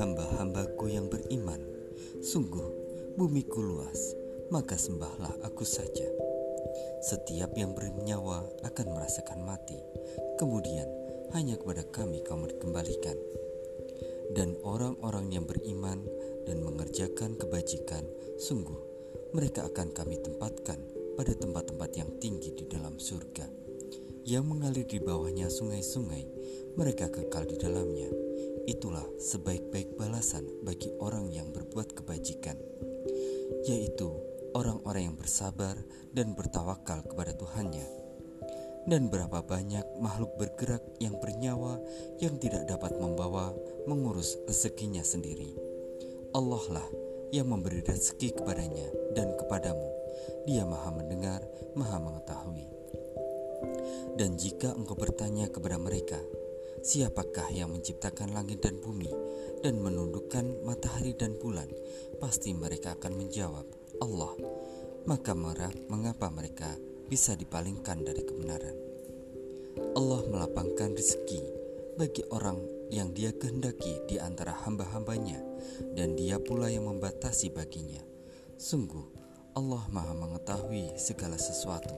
hamba-hambaku yang beriman, sungguh bumiku luas, maka sembahlah aku saja. Setiap yang bernyawa akan merasakan mati, kemudian hanya kepada kami kamu dikembalikan. Dan orang-orang yang beriman dan mengerjakan kebajikan, sungguh mereka akan kami tempatkan pada tempat-tempat yang tinggi di dalam surga, yang mengalir di bawahnya sungai-sungai, mereka kekal di dalamnya Itulah sebaik-baik balasan bagi orang yang berbuat kebajikan, yaitu orang-orang yang bersabar dan bertawakal kepada Tuhannya. Dan berapa banyak makhluk bergerak yang bernyawa yang tidak dapat membawa mengurus rezekinya sendiri. Allah lah yang memberi rezeki kepadanya dan kepadamu. Dia maha mendengar, maha mengetahui. Dan jika engkau bertanya kepada mereka, Siapakah yang menciptakan langit dan bumi dan menundukkan matahari dan bulan? Pasti mereka akan menjawab, Allah. Maka mengapa mereka bisa dipalingkan dari kebenaran? Allah melapangkan rezeki bagi orang yang dia kehendaki di antara hamba-hambanya dan dia pula yang membatasi baginya. Sungguh, Allah maha mengetahui segala sesuatu.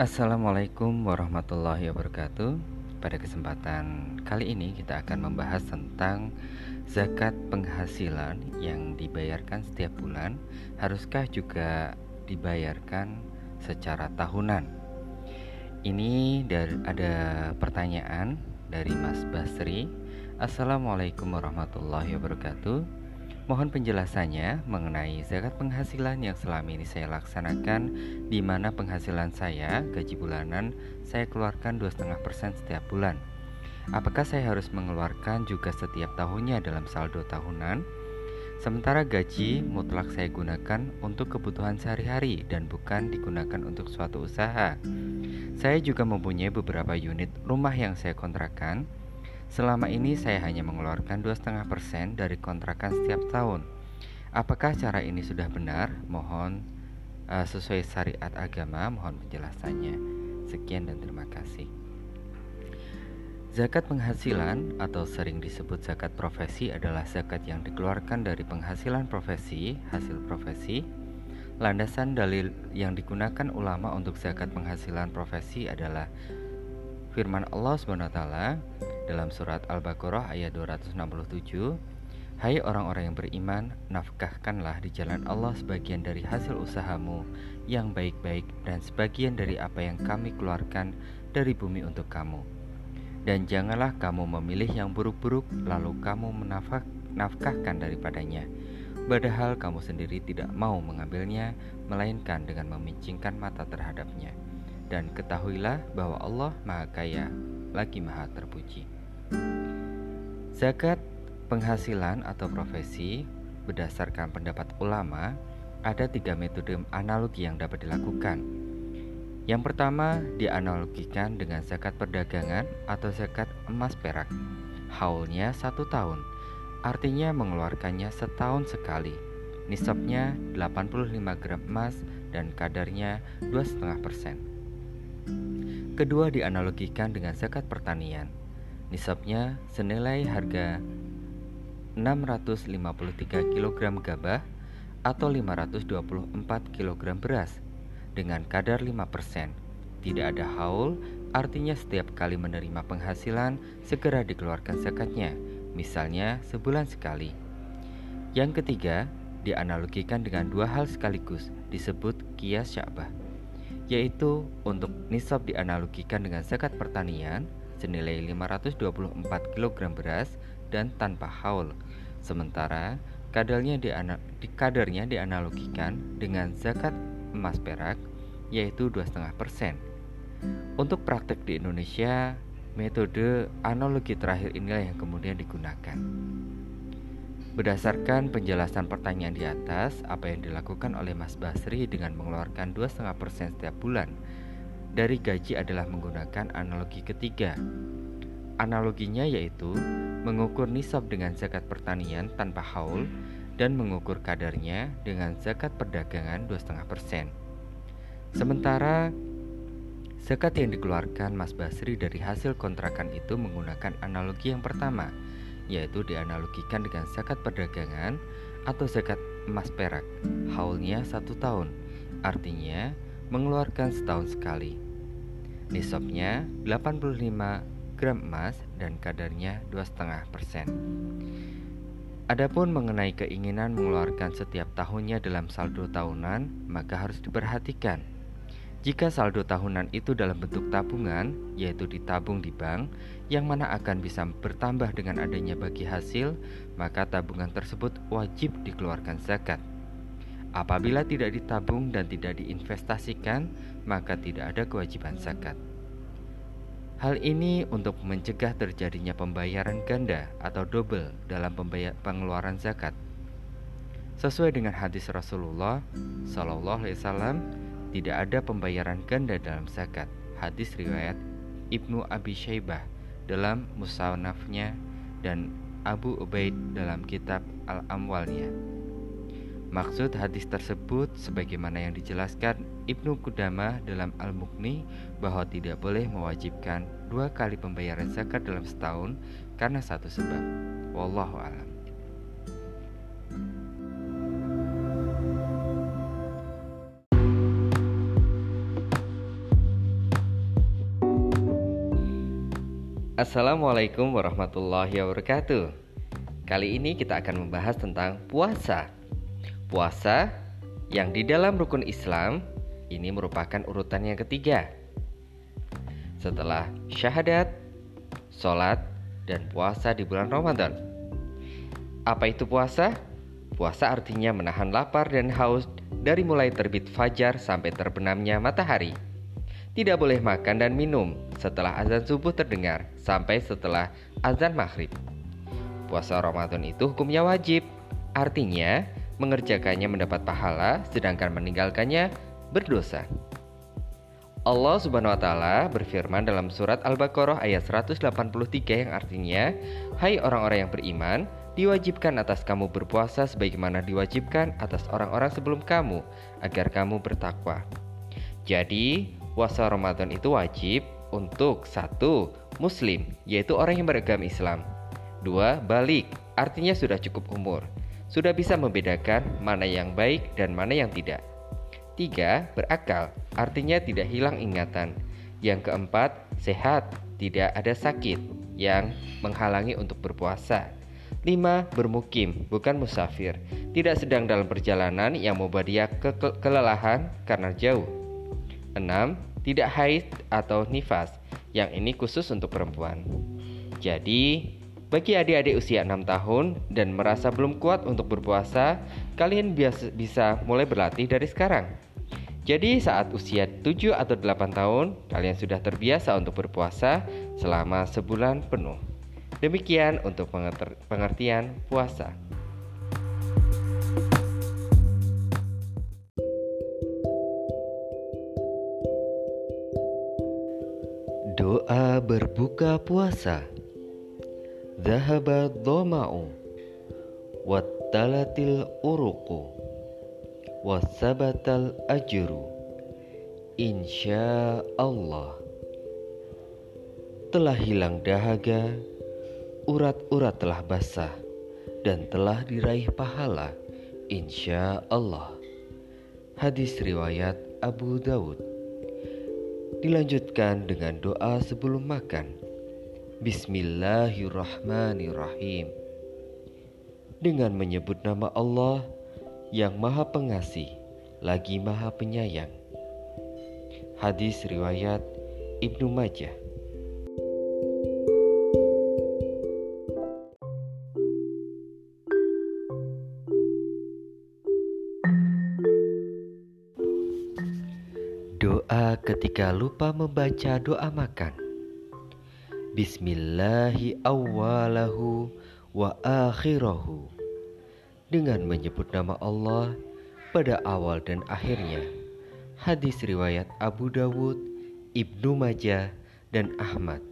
Assalamualaikum warahmatullahi wabarakatuh. Pada kesempatan kali ini kita akan membahas tentang zakat penghasilan yang dibayarkan setiap bulan haruskah juga dibayarkan secara tahunan. Ini dari ada pertanyaan dari Mas Basri. Assalamualaikum warahmatullahi wabarakatuh. Mohon penjelasannya mengenai zakat penghasilan yang selama ini saya laksanakan di mana penghasilan saya, gaji bulanan, saya keluarkan 2,5% setiap bulan. Apakah saya harus mengeluarkan juga setiap tahunnya dalam saldo tahunan? Sementara gaji mutlak saya gunakan untuk kebutuhan sehari-hari dan bukan digunakan untuk suatu usaha. Saya juga mempunyai beberapa unit rumah yang saya kontrakan Selama ini saya hanya mengeluarkan 2,5% dari kontrakan setiap tahun. Apakah cara ini sudah benar? Mohon uh, sesuai syariat agama, mohon penjelasannya. Sekian dan terima kasih. Zakat penghasilan atau sering disebut zakat profesi adalah zakat yang dikeluarkan dari penghasilan profesi, hasil profesi. Landasan dalil yang digunakan ulama untuk zakat penghasilan profesi adalah firman Allah SWT dalam surat Al-Baqarah ayat 267, Hai orang-orang yang beriman, nafkahkanlah di jalan Allah sebagian dari hasil usahamu yang baik-baik dan sebagian dari apa yang kami keluarkan dari bumi untuk kamu. Dan janganlah kamu memilih yang buruk-buruk lalu kamu menafkahkan daripadanya. Padahal kamu sendiri tidak mau mengambilnya, melainkan dengan memincingkan mata terhadapnya. Dan ketahuilah bahwa Allah Maha Kaya, lagi Maha Terpuji. Zakat penghasilan atau profesi berdasarkan pendapat ulama ada tiga metode analogi yang dapat dilakukan. Yang pertama dianalogikan dengan zakat perdagangan atau zakat emas perak. Haulnya satu tahun, artinya mengeluarkannya setahun sekali. Nisabnya 85 gram emas dan kadarnya 2,5%. Kedua dianalogikan dengan zakat pertanian Nisabnya senilai harga 653 kg gabah atau 524 kg beras dengan kadar 5%. Tidak ada haul, artinya setiap kali menerima penghasilan segera dikeluarkan zakatnya, misalnya sebulan sekali. Yang ketiga, dianalogikan dengan dua hal sekaligus, disebut kias sya'bah, yaitu untuk nisab dianalogikan dengan zakat pertanian, senilai 524 kg beras dan tanpa haul. Sementara kadarnya, diana di kadarnya dianalogikan dengan zakat emas perak yaitu 2,5%. Untuk praktek di Indonesia, metode analogi terakhir inilah yang kemudian digunakan. Berdasarkan penjelasan pertanyaan di atas, apa yang dilakukan oleh Mas Basri dengan mengeluarkan 2,5% setiap bulan dari gaji adalah menggunakan analogi ketiga. Analoginya yaitu mengukur nisab dengan zakat pertanian tanpa haul dan mengukur kadarnya dengan zakat perdagangan 2,5%. Sementara zakat yang dikeluarkan Mas Basri dari hasil kontrakan itu menggunakan analogi yang pertama, yaitu dianalogikan dengan zakat perdagangan atau zakat emas perak. Haulnya satu tahun, artinya mengeluarkan setahun sekali. Nisabnya 85 gram emas dan kadarnya 2,5 persen. Adapun mengenai keinginan mengeluarkan setiap tahunnya dalam saldo tahunan, maka harus diperhatikan. Jika saldo tahunan itu dalam bentuk tabungan, yaitu ditabung di bank, yang mana akan bisa bertambah dengan adanya bagi hasil, maka tabungan tersebut wajib dikeluarkan zakat. Apabila tidak ditabung dan tidak diinvestasikan, maka tidak ada kewajiban zakat. Hal ini untuk mencegah terjadinya pembayaran ganda atau double dalam pengeluaran zakat. Sesuai dengan hadis Rasulullah Shallallahu Alaihi Wasallam, tidak ada pembayaran ganda dalam zakat. Hadis riwayat Ibnu Abi Syaibah dalam Musannafnya dan Abu Ubaid dalam kitab Al-Amwalnya. Maksud hadis tersebut sebagaimana yang dijelaskan Ibnu Qudamah dalam Al-Mughni bahwa tidak boleh mewajibkan dua kali pembayaran zakat dalam setahun karena satu sebab. Wallahu alam. Assalamualaikum warahmatullahi wabarakatuh. Kali ini kita akan membahas tentang puasa. Puasa yang di dalam rukun Islam ini merupakan urutan yang ketiga. Setelah syahadat, sholat, dan puasa di bulan Ramadan. Apa itu puasa? Puasa artinya menahan lapar dan haus dari mulai terbit fajar sampai terbenamnya matahari. Tidak boleh makan dan minum setelah azan subuh terdengar sampai setelah azan maghrib. Puasa Ramadan itu hukumnya wajib, artinya mengerjakannya mendapat pahala, sedangkan meninggalkannya berdosa. Allah Subhanahu wa taala berfirman dalam surat Al-Baqarah ayat 183 yang artinya, "Hai orang-orang yang beriman, diwajibkan atas kamu berpuasa sebagaimana diwajibkan atas orang-orang sebelum kamu agar kamu bertakwa." Jadi, puasa Ramadan itu wajib untuk satu muslim, yaitu orang yang beragama Islam. Dua, balik, artinya sudah cukup umur sudah bisa membedakan mana yang baik dan mana yang tidak. Tiga, berakal, artinya tidak hilang ingatan. Yang keempat, sehat, tidak ada sakit yang menghalangi untuk berpuasa. Lima, bermukim, bukan musafir, tidak sedang dalam perjalanan yang membuat dia ke kelelahan karena jauh. Enam, tidak haid atau nifas, yang ini khusus untuk perempuan. Jadi, bagi adik-adik usia 6 tahun dan merasa belum kuat untuk berpuasa, kalian biasa, bisa mulai berlatih dari sekarang. Jadi saat usia 7 atau 8 tahun, kalian sudah terbiasa untuk berpuasa selama sebulan penuh. Demikian untuk pengertian puasa. Doa berbuka puasa. Zahaba dhama'u Wattalatil uruqu Wasabatal ajru Insya Allah Telah hilang dahaga Urat-urat telah basah Dan telah diraih pahala Insya Allah Hadis riwayat Abu Dawud Dilanjutkan dengan doa sebelum makan Bismillahirrahmanirrahim. Dengan menyebut nama Allah yang Maha Pengasih lagi Maha Penyayang. Hadis riwayat Ibnu Majah. Ketika lupa membaca doa makan. Bismillahi awalahu wa akhirahu. Dengan menyebut nama Allah pada awal dan akhirnya. Hadis riwayat Abu Dawud, Ibnu Majah, dan Ahmad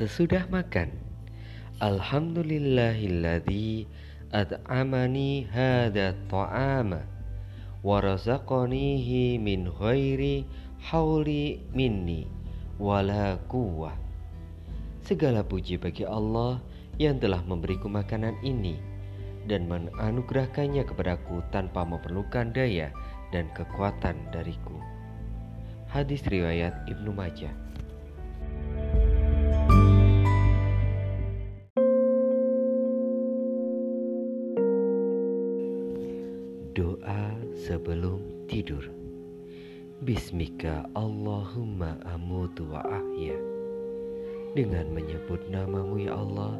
sesudah makan. Alhamdulillahilladzi at'amani hada ta'ama wa razaqanihi min ghairi hauli minni wala quwwah. Segala puji bagi Allah yang telah memberiku makanan ini dan menganugerahkannya kepadaku tanpa memerlukan daya dan kekuatan dariku. Hadis riwayat Ibnu Majah. Sebelum tidur. Bismika Allahumma amutu wa ahya. Dengan menyebut namamu ya Allah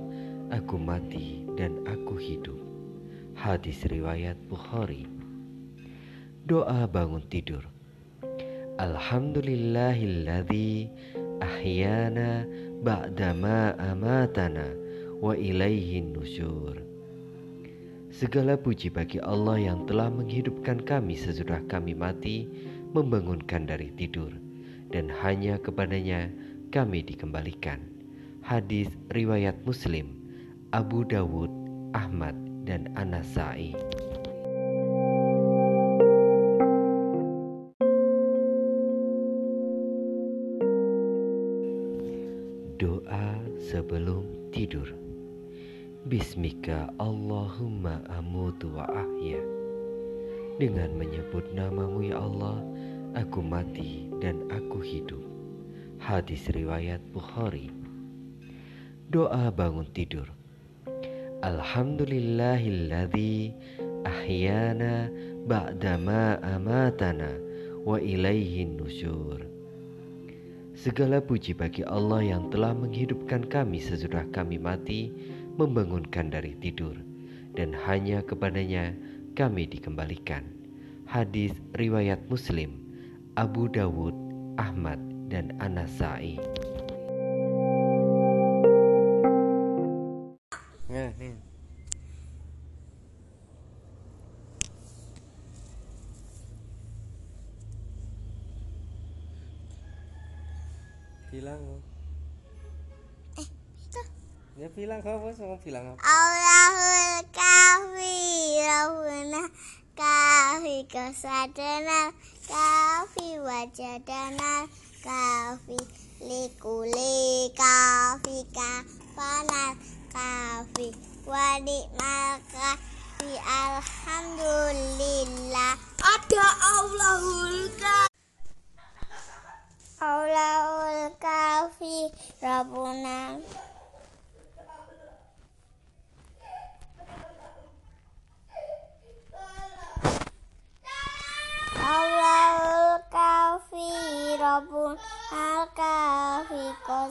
Aku mati dan aku hidup. Hadis riwayat Bukhari. Doa bangun tidur. Alhamdulillahilladzi ahyana ba'dama amatana wa ilaihin nusyur Segala puji bagi Allah yang telah menghidupkan kami sesudah kami mati, membangunkan dari tidur, dan hanya kepadanya kami dikembalikan. Hadis riwayat Muslim, Abu Dawud, Ahmad, dan Anasai. Doa sebelum tidur. Bismika Allahumma amutu wa ahya. Dengan menyebut namamu ya Allah Aku mati dan aku hidup. Hadis riwayat Bukhari. Doa bangun tidur. Alhamdulillahilladzi ahyana ba'dama amatana wa ilaihin nusyur. Segala puji bagi Allah yang telah menghidupkan kami sesudah kami mati membangunkan dari tidur, dan hanya kepadanya kami dikembalikan. Hadis riwayat Muslim, Abu Dawud, Ahmad, dan Anasai. Bilang kau bos mau bilang apa? Allahul kafi Rabbuna kafi kesadana kafi wajadana kafi likuli kafi kafanal kafi wadi maka fi alhamdulillah. Ada Allahul kafi. Allahul kafi Rabbuna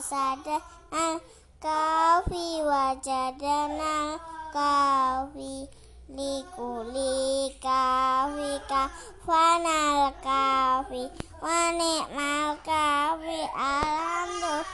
al-kafi kosada al-kafi wajadana kafi likuli kafi kafanal kafi wa ni'mal kafi alhamdulillah